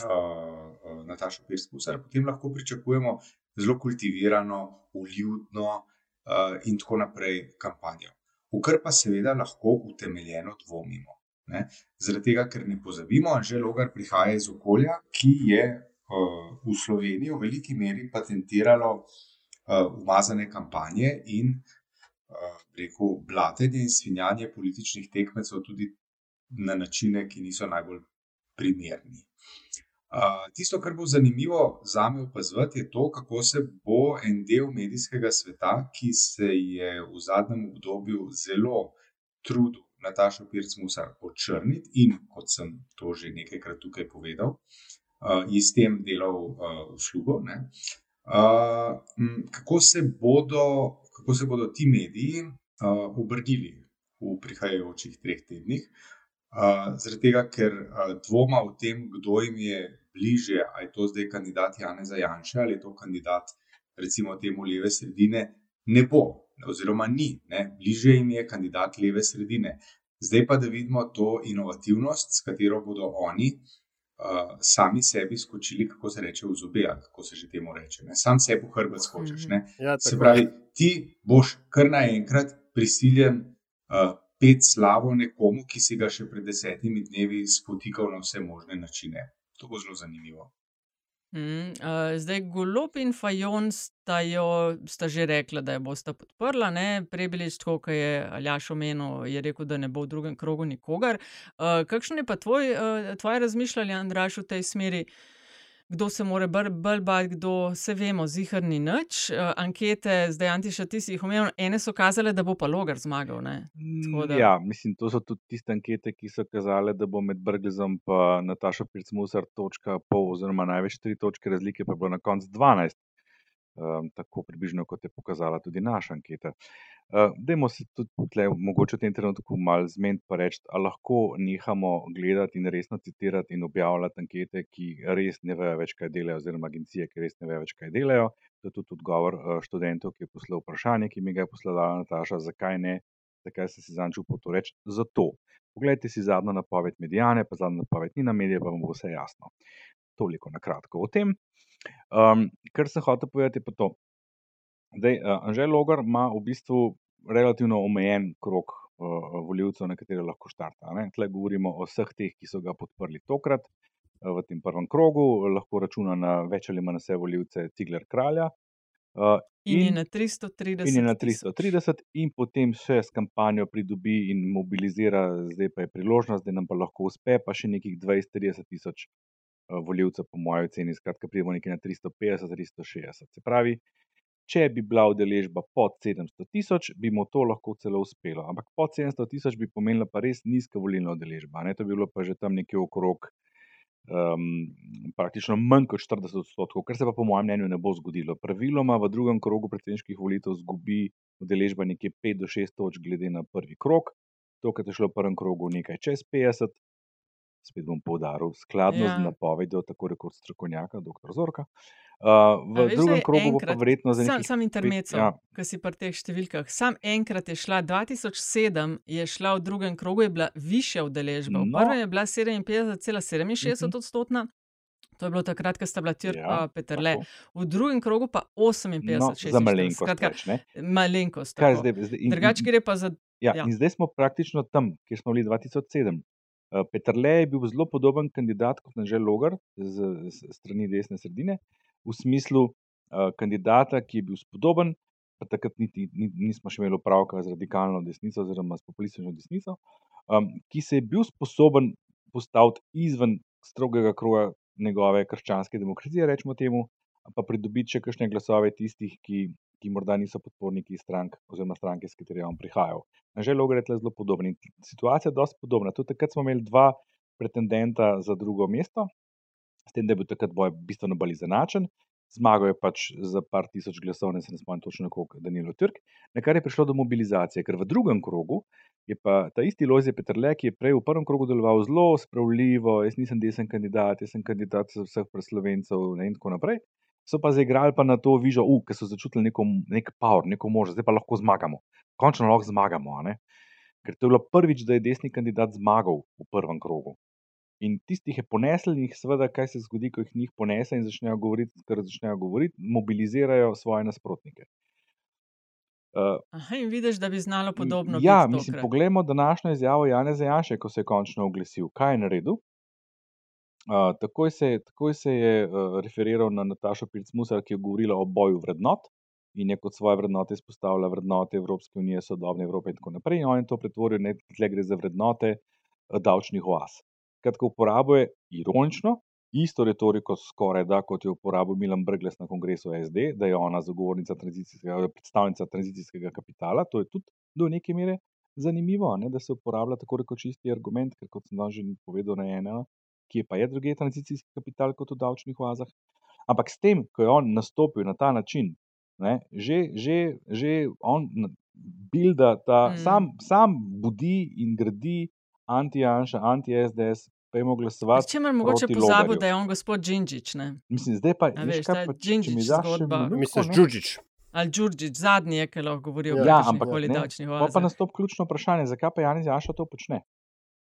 uh, Natašo Pirc-Musar, potem lahko pričakujemo zelo kultivirano, uljudno uh, in tako naprej kampanjo. V kar pa seveda lahko utemeljeno dvomimo. Ne? Zaradi tega, ker ne pozabimo, že Logar prihaja iz okolja, ki je uh, v Sloveniji v veliki meri patentiralo uh, umazane kampanje in uh, rekel, blatenje in svinjanje političnih tekmecev tudi na načine, ki niso najbolj primerni. Uh, tisto, kar bo zanimivo za me opazovati, je to, kako se bo en del medijskega sveta, ki se je v zadnjem obdobju zelo trudil Natašo Pirc-Musar očrniti in, kot sem to že nekajkrat tukaj povedal, uh, iz tem delal uh, uslugo. Uh, kako, kako se bodo ti mediji uh, obrnili v prihajajočih treh tednih? Uh, zaradi tega, ker uh, dvoma v tem, kdo jim je bliže, ali je to zdaj kandidat Janeza Janša ali je to kandidat, recimo, temu leve sredine, ne bo, oziroma ni. Ne? Bliže jim je kandidat leve sredine. Zdaj pa, da vidimo to inovativnost, s katero bodo oni uh, sami sebi skočili, kako se reče, v zobe, kako se že temu reče. Ne? Sam sebi v hrbet skočiš. Ne? Ja, Se pravi, ti boš kar naenkrat prisiljen uh, pet slavo nekomu, ki si ga še pred desetimi dnevi spotikal na vse možne načine. To bo zelo zanimivo. Mm, uh, zdaj, Golop in Fajon sta, jo, sta že rekla, da jo bosta podprla. Ne? Prebilič, tako kot je Aljaš omenil, je rekel, da ne bo v drugem krogu nikogar. Uh, kakšno je pa tvoj, uh, tvoje razmišljanje, Andraš, v tej smeri? Kdo se more bolj bolj bati, kdo se vemo, zihar ni nič. Uh, ankete, zdaj Antiša, ti si jih omenil, ene so kazale, da bo pa Logar zmagal. Da- Ja, mislim, to so tudi tiste ankete, ki so kazale, da bo med Brglezom in Natašo Pircmusar točka pol, oziroma največ tri točke razlike, pa bo na koncu 12. Um, tako približno, kot je pokazala tudi naša anketa. Uh, dajmo se tudi tle, mogoče v tem trenutku malo zmeniti pa reči, ali lahko nehamo gledati in resno citirati in objavljati ankete, ki res ne vejo več, kaj delajo, oziroma agencije, ki res ne vejo več, kaj delajo. To je tudi odgovor uh, študentov, ki je poslal vprašanje, ki mi ga je poslala Nataša, zakaj ne zakaj si zanj čupil to reči? Zato. Poglejte si zadnjo napoved medijane, pa zadnjo napoved Nina medije, pa vam bo vse jasno. Toliko na kratko o tem. Um, kar sem hotel povedati, je pa to. Zdaj, uh, Anžel Logar ima v bistvu relativno omejen krok uh, voljivcev, na katere lahko štarta. ne. Tule govorimo o vseh teh, ki so ga podprli tokrat uh, v tem prvem krogu, lahko računa na več ali manj vse voljivce Cigler Kralja. Uh, In je na 330. in je na tisoč. 330, in potem še s kampanjo pridobi in mobilizira, zdaj pa je priložnost, da nam pa lahko uspe, pa še nekih 20-30 tisoč voljivcev, po mojem oceni, skratka, pridemo nekje na 350-360. Se pravi, če bi bila udeležba pod 700 tisoč, bi mu to lahko celo uspelo. Ampak pod 700 tisoč bi pomenila pa res nizka volilna udeležba. Ne? To bi bilo pa že tam nekje okrog um, praktično manj kot 40 odstotkov, kar se pa po mojem mnenju ne bo zgodilo. Praviloma v drugem krogu predsedniških volitev zgubi udeležba nekje 5 do 6 točk glede na prvi krog. Tokrat je šlo v prvem krogu nekaj čez 50, spet bom poudaril, skladno ja. Z napovedjo tako rekoč strokovnjaka, dr. Zorka. Uh, v A veš, drugem krogu bo pa enkrat- verjetno za Sam, nekih sam pet- intermezzo, ja, ki si pri teh številkah. Sam enkrat je šla, 2007 je šla v drugem krogu, je bila višja udeležba. V No. prvem je bila 57,67 Mhm. odstotna. To je bilo takrat, ko sta bila Tirk Ja, in Peterle. tako. V drugem krogu pa 58, No, za 46. malenkost Skratka, več, malenkost. Zdaj, zdaj, in- Drugače in- gre pa za. Ja. ja. In zdaj smo praktično tam, kjer smo bili 2007. Uh, Petrle je bil zelo podoben kandidat kot Anžel Logar z, z strani desne sredine, v smislu uh, kandidata, ki je bil spodoben, pa takrat niti, ni, nismo še imeli opravka z radikalno desnico oziroma s populistično desnico, um, ki se je bil sposoben postaviti izven strogega kroga njegove krščanske demokracije, rečemo temu, pa pridobiti še kakšne glasove tistih, ki, ki morda niso podporniki strank oziroma stranke, s katere je on prihajal. Anžel Logar je tukaj zelo podoben. In situacija je dosti podobna. Tudi takrat smo imeli dva pretendenta za drugo mesto, s tem, da je bil takrat boj bistveno bolj izenačen. Zmagal je pač za par tisoč glasov, ne se ne spomnim točno koliko, Danilo Turk, na kar je prišlo do mobilizacije, ker v drugem krogu je pa ta isti Lojze Petrle, ki je prej v prvem krogu deloval zelo spravljivo, jaz nisem desen kandidat, jaz sem kandidat vseh preslovencev in tako naprej. So pa zaigrali pa na to vižo, uh, ker so začutili neko, nek power, neko možnost, zdaj pa lahko zmagamo. Končno lahko zmagamo. Ker to je bilo prvič, da je desni kandidat zmagal v prvem krogu. In tistih je ponesel, in jih seveda, kaj se zgodi, ko jih njih ponese in začnejo govoriti, kar začnejo govoriti, mobilizirajo svoje nasprotnike. Uh, Aha, in vidiš, da bi znalo podobno ja, mislim, poglejmo današnjo izjavo Janeza Janše, ko se je končno oglasil. Kaj je naredil? Takoj, se, je- takoj se je referiral na Natašo Pirc-Musar, ki je govorila o boju vrednot in je kot svoje vrednote izpostavila vrednote Evropske unije, sodobne Evrope in tako naprej. In on je to pretvoril, da tle gre za vrednote davčnih oaz. Skratka, uporabil je ironično isto retoriko, skoraj da kot je uporabil Milan Brgles na kongresu SD, da je ona zagovornica tranzicijskega, predstavnica tranzicijskega kapitala. To je tudi do neke mere zanimivo, ne, da se uporablja tako rekoč isti argument, ker kot sem danes že povedal, na eno, kje pa je druge tranzicijski kapital kot v davčnih oazah. Ampak s tem, ko je on nastopil na ta način, ne, že, že, že on builda ta, Mm. sam, sam budi in gradi anti-Janša, anti-SDS, pojmo glasovati. Če me mogoče proti pozabil, Logarju. da je on gospod Džinžič, ne? Mislim, zdaj pa, pa, če daš še zgodba. Misliš, ne. Džudžič. Ali Džurđič, zadnji je, ki lahko govori o Ja, Ja, kakršnih ampak koli ne. davčnih Pa pa nastop ključno vprašanje, zakaj pa Janez Janša to počne?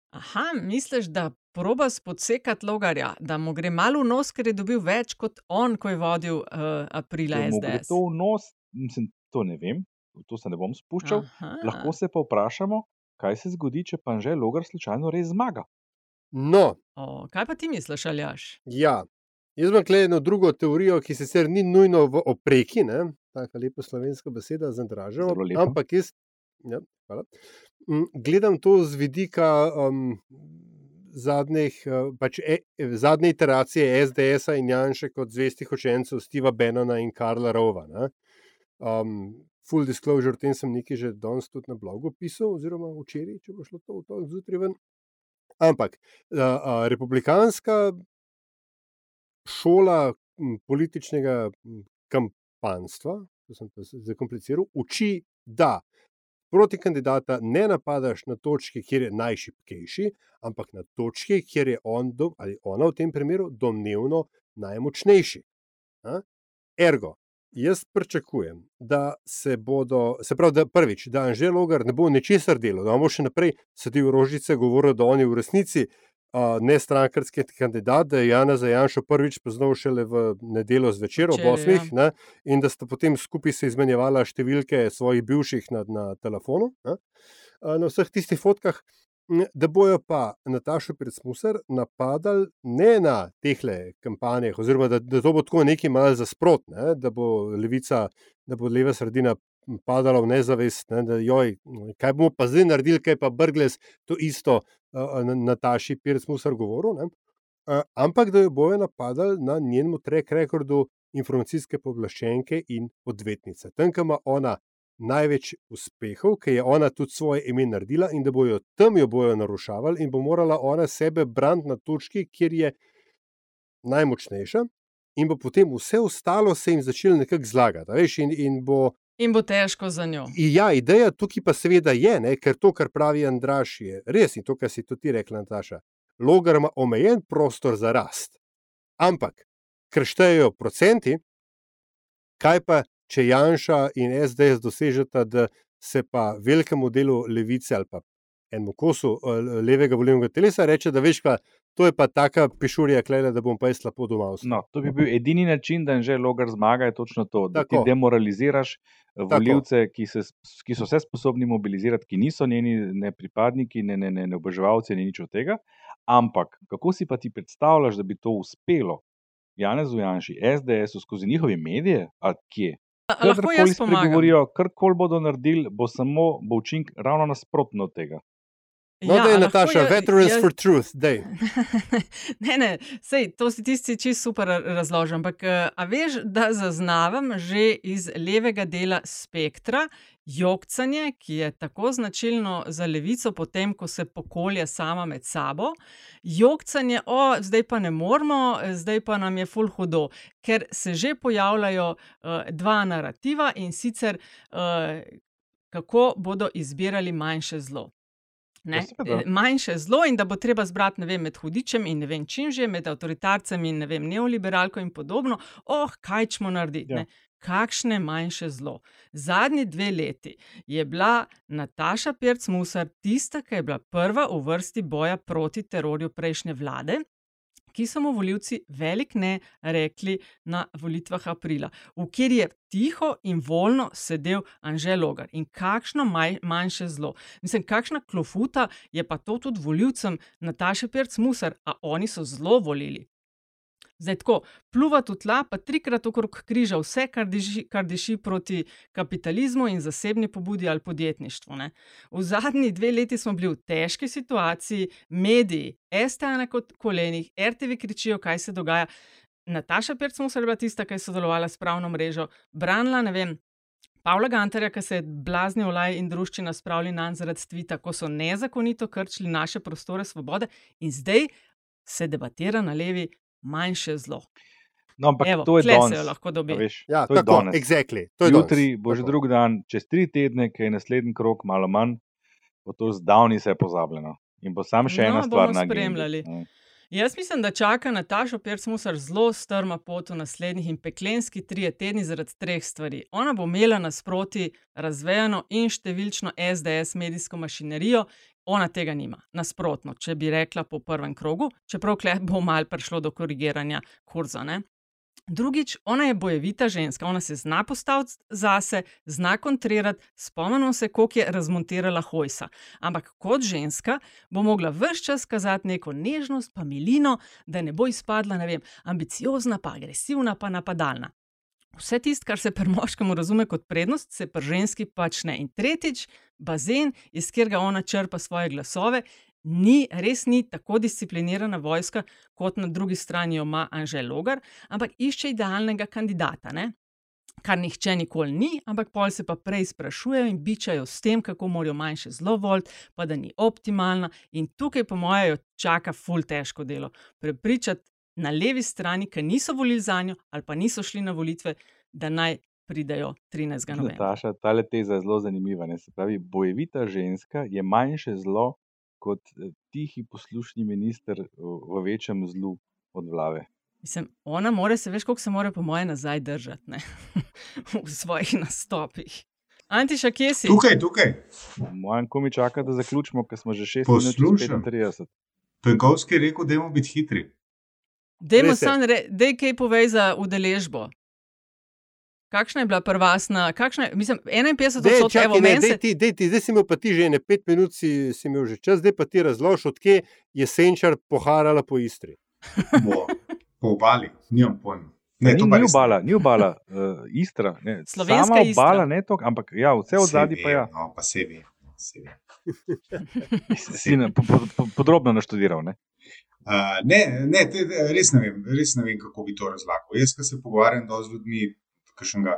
Aha, misliš, da proba spodsekati logarja, da mu gre malo v nos, ker je dobil več kot on, ko je vodil uh, aprila Če mu gre SDS. to v nos, mislim, to ne vem, to se ne bom spuščal. Aha. Lahko se pa vprašamo, kaj se zgodi, če pa že Logar slučajno res zmaga. No, O, kaj pa ti misliš, Aljaš? ja. Jaz imam tukaj eno drugo teorijo, ki sicer ni nujno v opreki, ne? tako lepa slovenska beseda. Zelo lepa. Ampak jaz ja, hvala, gledam to z vidika um, zadnjih, eh, pač e, zadnje iteracije SDS-a in Janša kot zvestih učencev Steva Bennona in Karla Rova. ne. Um, full disclosure, o tem sem nekaj že danes tudi na blogu pisal, oziroma včeraj, če bo šlo to v to zjutraj ven. Ampak uh, uh, republikanska šola političnega kampanstva, to sem to zakompliciral, uči, da proti kandidata ne napadaš na točki, kjer je najšipkejši, ampak na točki, kjer je on do, ali ona v tem primeru domnevno najmočnejši. A? Ergo, jaz pričakujem, da se bodo, se pravi, da prvič, da Anžel Logar ne bo ničesar delal, da bo še naprej sedel v rožice, govoril, da on je v resnici uh, ne strankarski kandidat, da je Jana Zajanša prvič poznal šele v nedeljo zvečer ob Včeraj, osmih ne, in da sta potem skupaj se izmenjevala številke svojih bivših na, na telefonu, ne, na vseh tistih fotkah. Da bojo pa Natašo Pircmusar napadali ne na teh kampanjah, oziroma da, da to bo tako nekaj malce zasprot, ne, da bo levica, da bo leva sredina padala v nezavest, ne, da joj, kaj bomo pa zdaj naredili, kaj pa Brgles to isto uh, Nataši Pircmusar govoril. Ne, uh, ampak da jo bojo napadali na njenem trek rekordu informacijske pooblaščenke in odvetnice. Tam, kam ima ona največ uspehov, ki je ona tudi svoje ime naredila, in da bojo tam jo bojo narušavali, in bo morala ona sebe braniti na točki, kjer je najmočnejša, in bo potem vse ostalo se jim začelo nekako zlagati. Veš, in, in bo, In bo težko za njo. ja, ideja tukaj pa seveda je, ne, ker to, kar pravi Andraš, je res in to, kar si tudi ti rekla, Nataša. Logar ima omejen prostor za rast. Ampak, ker štejejo procenti, kaj pa, če Janša in SDS dosežeta, da se pa velikemu delu levice ali pa enemu kosu eh, levega volilnega telesa reče, da veš, pa, to je pa taka pišurja, klele, da bom pa jaz lepo doma ostal. No, to bi bil edini način, da že Logar zmaga, je točno to, da Tako. ti demoraliziraš eh, volivce, ki, se, ki so se sposobni mobilizirati, ki niso njeni ne pripadniki, ne, ne, ne, ne oboževalci, ne nič od tega. Ampak kako si pa ti predstavljaš, da bi to uspelo Janezu Janši, SDS-u skozi njihove medije ali kje? Kadarkoli jaz pomagam? spregovorijo, karkoli bodo naredili, bo samo bo učinek ravno nasprotno od tega. No, ja, da je Nataša, ja- veterans jaz- for truth, dej. ne, ne, sej, to si tisti čist super razložil. Ampak, eh, a veš, da zaznavam že iz levega dela spektra jokcanje, ki je tako značilno za levico, potem ko se pokolje sama med sabo. Jokcanje, o, zdaj pa ne moramo, zdaj pa nam je ful hudo, ker se že pojavljajo uh, dva narativa in sicer uh, kako bodo izbirali manjše zlo. Ne, seveda. eh, manjše zlo, in da bo treba zbrati ne vem, med hudičem in ne vem čim že, med avtoritarcem in ne vem, neoliberalko in podobno. Oh, kaj ćemo narediti? Ja. Ja. Kakšne manjše zlo. Zadnji dve leti je bila Nataša Pirc-Musar tista, ki je bila prva v vrsti boja proti terorju prejšnje vlade, ki so mu volivci velik ne rekli na volitvah aprila, v kjer je tiho in voljno sedel Anžel Logar. In kakšno maj, manjše zlo. Mislim, kakšna klofuta je pa to tudi volivcem Nataše Pirc-Musar, a oni so zelo volili. Zdaj tako, pluvati v tla, pa trikrat okrog križa vse, kar diši, kar diši proti kapitalizmu in zasebni pobudi ali podjetništvu. Ne. V zadnjih dveh letih smo bili v težki situaciji, mediji, STA na kolenih, RTV kričijo, kaj se dogaja. Nataša Pirc-Musar je bila tista, ki je sodelovala s pravno mrežo, branila, ne vem, Pavla Gantarja, ki se je blazni olaj in druščina spravili na zaradi tvita, ko so nezakonito krčili naše prostore svobode, in zdaj se debatira na levi manjše zlo. No, ampak Evo, to je se danes. jo lahko a dobi. Ja, to je tako, danes. exactly, to je Jutri danes. bo že Tako. drug dan, čez tri tedne, ki je naslednji krok, malo manj, bo to zdavni se pozabljeno. In bo sam še No, ena stvar na agendi. Jaz mislim, da čaka Natašo Pirc-Musar zelo strma pot v naslednjih in peklenski trije tedni zaradi treh stvari. Ona bo imela nasproti razvejano in številčno SDS medijsko mašinerijo, ona tega nima. Nasprotno, če bi rekla po prvem krogu, čeprav kle bo mal prišlo do korigiranja kurza. Ne? Drugič, ona je bojevita ženska, ona se zna postaviti zase, zna kontrirati, spomnimo se, koliko je razmontirala Hojsa. Ampak kot ženska bo mogla vse čas kazati neko nežnost, pa milino, da ne bo izpadla, ne vem, ambiciozna, pa agresivna, pa napadalna. Vse tisto, kar se pri moškem razume kot prednost, se pri ženski pač ne. In tretjič, bazen, iz katerega ona črpa svoje glasove, ni, res ni tako disciplinirana vojska, kot na drugi strani jo ima Anžel Logar, ampak išče idealnega kandidata. Ne? Kar nihče nikoli ni, ampak pol se pa prej sprašujejo in bičajo s tem, kako morajo manjše zelo voliti, pa da ni optimalna. In tukaj, po mojem, čaka ful težko delo. Prepričati na levi strani, ki niso volili za njo ali pa niso šli na volitve, da naj pridejo 13. novembra. Nataša, ta teza je zelo zanimiva. Ne? Se pravi, bojevita ženska je manjše zlo kot eh, tihi poslušni minister v večjem zlu od vlave. Mislim, ona more se, veš, koliko se mora, po mojem, nazaj držati ne? v svojih nastopih. Antiša, kje si? Tukaj, tukaj. Mojem komi čaka, da zaključimo, ker smo že 6 minut čez Poslušam. 35. Penkovski je rekel, da moramo biti hitri. Dajmo Res je. samo, re- daj kaj povej za udeležbo. Kakšna je bila prvasna, kakšna je, mislim, 51 Dej, odstotkov, evo, ne, meni dej ti, dej ti, zdaj si imel pa ti že ene pet minut, si, si imel že čas, zdaj pa ti razloži, odkje je senčar poharala po Istri. Bo po obali, nimam pojma. Ne, ni, ni obala, ni obala, uh, Istra. Ne. Slovenska Sama Istra. obala, ne to, ampak ja, vse od zadaj pa ja. No, pa se ve. Se ve. Si na, po, po, po, podrobno naštudiral. Ne? Uh, ne, ne te, res ne vem, res ne vem, kako bi to razlagal. Jaz, ki se pogovarjam z ljudmi, kakšnega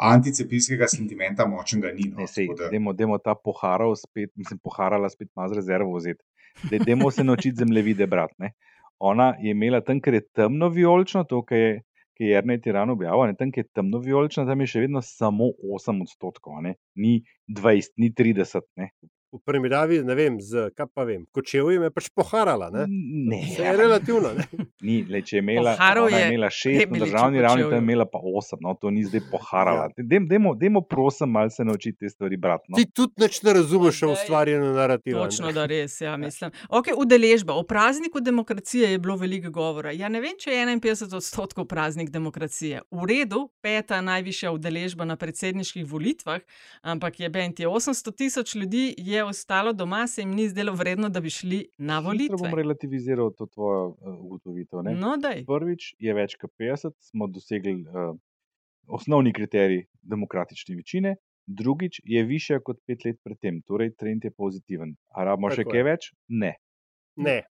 anticepijskega sentimenta močnega ni. No, Ne, sej, da- dajmo, dajmo ta poharal spet, mislim, poharala spet ima z rezervo vzeti. Daj- Dajmo se naučiti zemljevide brati. ne. Ona je imela tam, ker je temno vijolično, to, kar je, ki je Jrnej Tiran objavil, ne, tam, kjer je temno vijolično, tam je še vedno samo 8 odstotkov, ne. ni 20, ni 30. Ne. V primerjavi, ne vem, z vem, kočevjem je pač poharala. Ne? Ne, Vse je relativno. Ne? Ni, le, če je imela, je je imela šest na državni ravni, tam je imela pa osem, no, to ni zdaj poharala. Ja. Dajmo, dajmo, dajmo prosim, malo se naučiti te stvari brati. No. Ti tudi neč ne razumeš o ustvarjanju narativa. Točno, da res, ja, mislim. Ok, udeležba. O prazniku demokracije je bilo veliko govora. Ja, ne vem, če je 51 odstotkov praznik demokracije. V redu, peta najvišja udeležba na predsedniških volitvah, ampak je bent je 800 tisoč ljudi je ostalo doma, se jim ni zdelo vredno, da bi šli na volitve. bom relativiziral to tvojo uh, ugotovitev. ne. No, daj. Prvič je več kot 50, smo dosegli uh, osnovni kriterij demokratične večine, drugič je više kot pet let predtem, torej trend je pozitiven. A rabimo še Tako kaj je. več? Ne. Ne.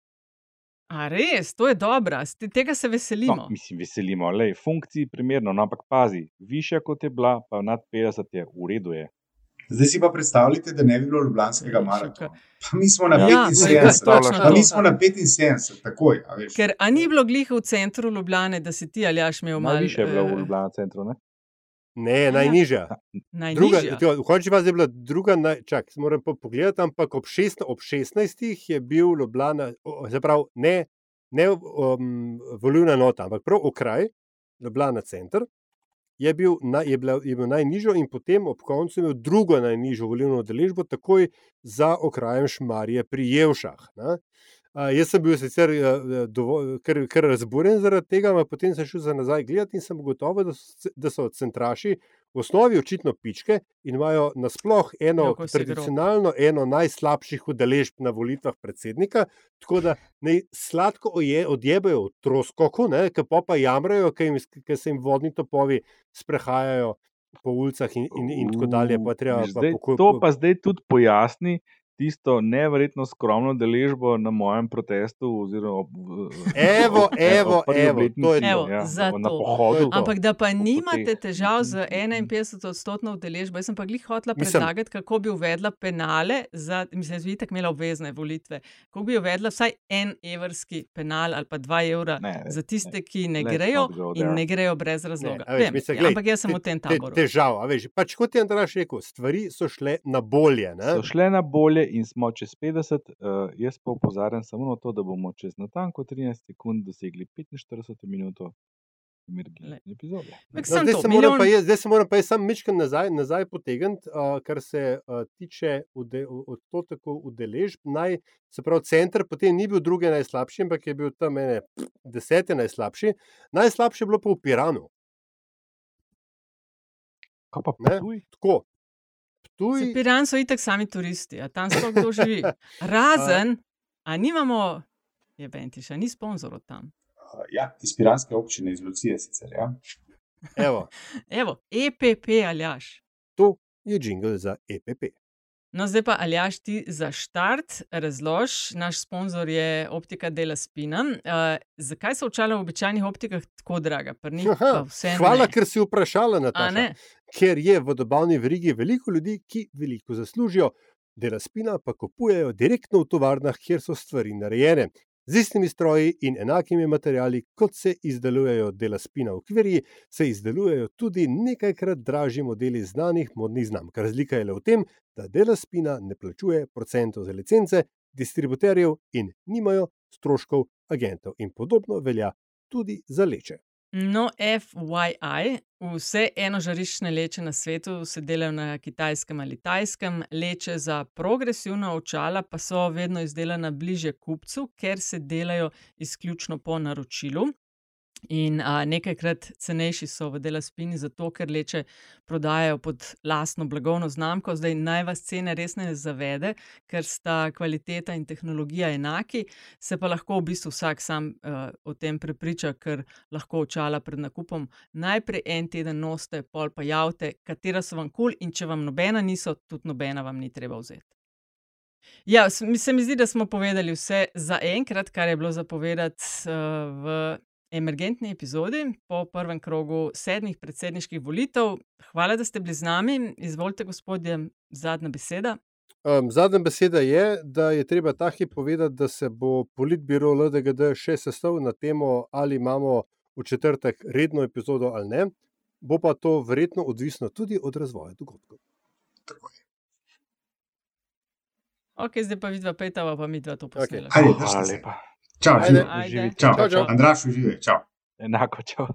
A res, to je dobro, tega se veselimo. No, mislim, veselimo, le funkciji primerno, no, ampak pazi, više kot je bila, pa nad 50 je, v redu je. Zdaj si pa predstavljate, da ne bi bilo Ljubljanskega maratona. Pa mi smo na Ja, 75, točno pa mi smo na 75, takoj. a veš. Ker a ni bilo glih v centru Ljubljane, da si ti ali jaš imel malo. Najviše je bilo v eh, Ljubljana centru. Ne? Ne, najnižja. Druga, Najnižja. tjo, v končni fazi je bila druga, naj, čak, moram pa pogledati, ampak ob, šest, ob 16 je bil Ljubljana, se pravi, ne, ne um, volilna nota, ampak prav okraj, Ljubljana center, je bil, na, je, bila, je bil najnižjo in potem ob koncu imel drugo najnižjo volilno udeležbo, takoj za okrajem Šmarje pri Jevšah. Ne. A, jaz sem bil sicer eh, dovolj, kar, kar razburjen zaradi tega, ampak potem sem šel za nazaj gledati in sem ugotovil, da so, da so centraši v osnovi očitno pičke in imajo nasploh eno grob. tradicionalno, eno najslabših udeležb na volitvah predsednika, tako da naj sladko oje, odjebajo v troskoku, ki pa pa jamrajo, ker se jim vodni topovi sprehajajo po ulicah in, in, in tako dalje. Pa treba Viš, pa zdaj, poko- to pa zdaj tudi pojasni tisto neverjetno skromno deležbo na mojem protestu. Oziroma, ob, Evo, ob- evo, ob evo, to je. Evo, ja, zato. na pohodu. Ampak da pa nimate težav z 51 odstotno udeležbo, jaz sem pa glih Mislim- predlagati, kako bi uvedla penale za, mislim, da bi tako imela obvezne volitve. Kako bi uvedla vsaj en evrski penal ali pa dva evra Ne, za tiste, ki ne let's grejo in there. ne grejo brez razloga. a veš, Vem, mislim, ja, glej, ampak jaz sem te- v tem te- taboru. Težav, a veš, pač kot je Andraš rekel, stvari so šle na bolje. Ne? So šle na bolje in smo čez 50, uh, jaz pa opozarjam samo na to, da bomo čez natanko 13 sekund dosegli 45 minuto emergentne epizode. No, zdaj, se moram pa jaz, zdaj se moram pa jaz sam mičkam nazaj, nazaj potegniti, uh, kar se uh, tiče ude, odstotkov udeležb. Naj, se pravi, center potem ni bil drugi najslabši, ampak je bil tam ene desete najslabši. Najslabše je bilo pa v Piranu. Kaj pa Ne? Ptuj? Tako. Ptuj, Piran so itak sami turisti, a tam sploh kdo živi. Razen, a nimamo, je Bentiša, ni sponzor od tam. Ja, iz piranske občine, iz Lucije sicer. Ja. evo, Evo, EPP Aljaš. to je jingle za EPP. No, zdaj pa Aljaš, ti za štart razlož. Naš sponzor je optika Dela Spina. Uh, zakaj so očala v običajnih optikah tako draga? Aha, Hvala, ne. ker si vprašala na to. Ker je v dobavni verigi veliko ljudi, ki veliko zaslužijo, dela spina pa kupujejo direktno v tovarnah, kjer so stvari narejene. Z istimi stroji in enakimi materiali, kot se izdelujejo dela spina v kveri, se izdelujejo tudi nekajkrat dražji modeli znanih modnih znamk. Razlika je le v tem, da dela spina ne plačuje procentov za licence, distributerjev in nimajo stroškov agentov. In podobno velja tudi za leče. No, FYI, vse enožariščne leče na svetu se delajo na kitajskem ali tajskem, leče za progresivna očala pa so vedno izdelana bliže kupcu, ker se delajo izključno po naročilu. In a, nekajkrat cenejši so v Dela Spini, zato ker leče prodajajo pod lastno blagovno znamko. Zdaj naj vas cene res ne zavede, ker sta kvaliteta in tehnologija enaki, se pa lahko v bistvu vsak sam uh, o tem prepriča, ker lahko očala pred nakupom najprej en teden noste, pol pa javte, katera so vam kul, cool in če vam nobena niso, tudi nobena vam ni treba vzeti. Ja, se mi zdi, da smo povedali vse za enkrat, kar je bilo zapovedati uh, v emergentni epizodi po prvem krogu sedmih predsedniških volitev. Hvala, da ste bili z nami. Izvolite, gospodje, zadnja beseda. Um, zadnja beseda je, da je treba ta hip povedati, da se bo politbiro LDGD še sestavil na temo, ali imamo v četrtek redno epizodo ali ne. Bo pa to verjetno odvisno tudi od razvoja dogodkov. Tako je. Ok, zdaj pa vidva petava, pa mi dva to Okej. posnela. Ajde, Hvala lepa. Ciao, ciao, ciao, andrà su giù, ciao. E nacco, ciao.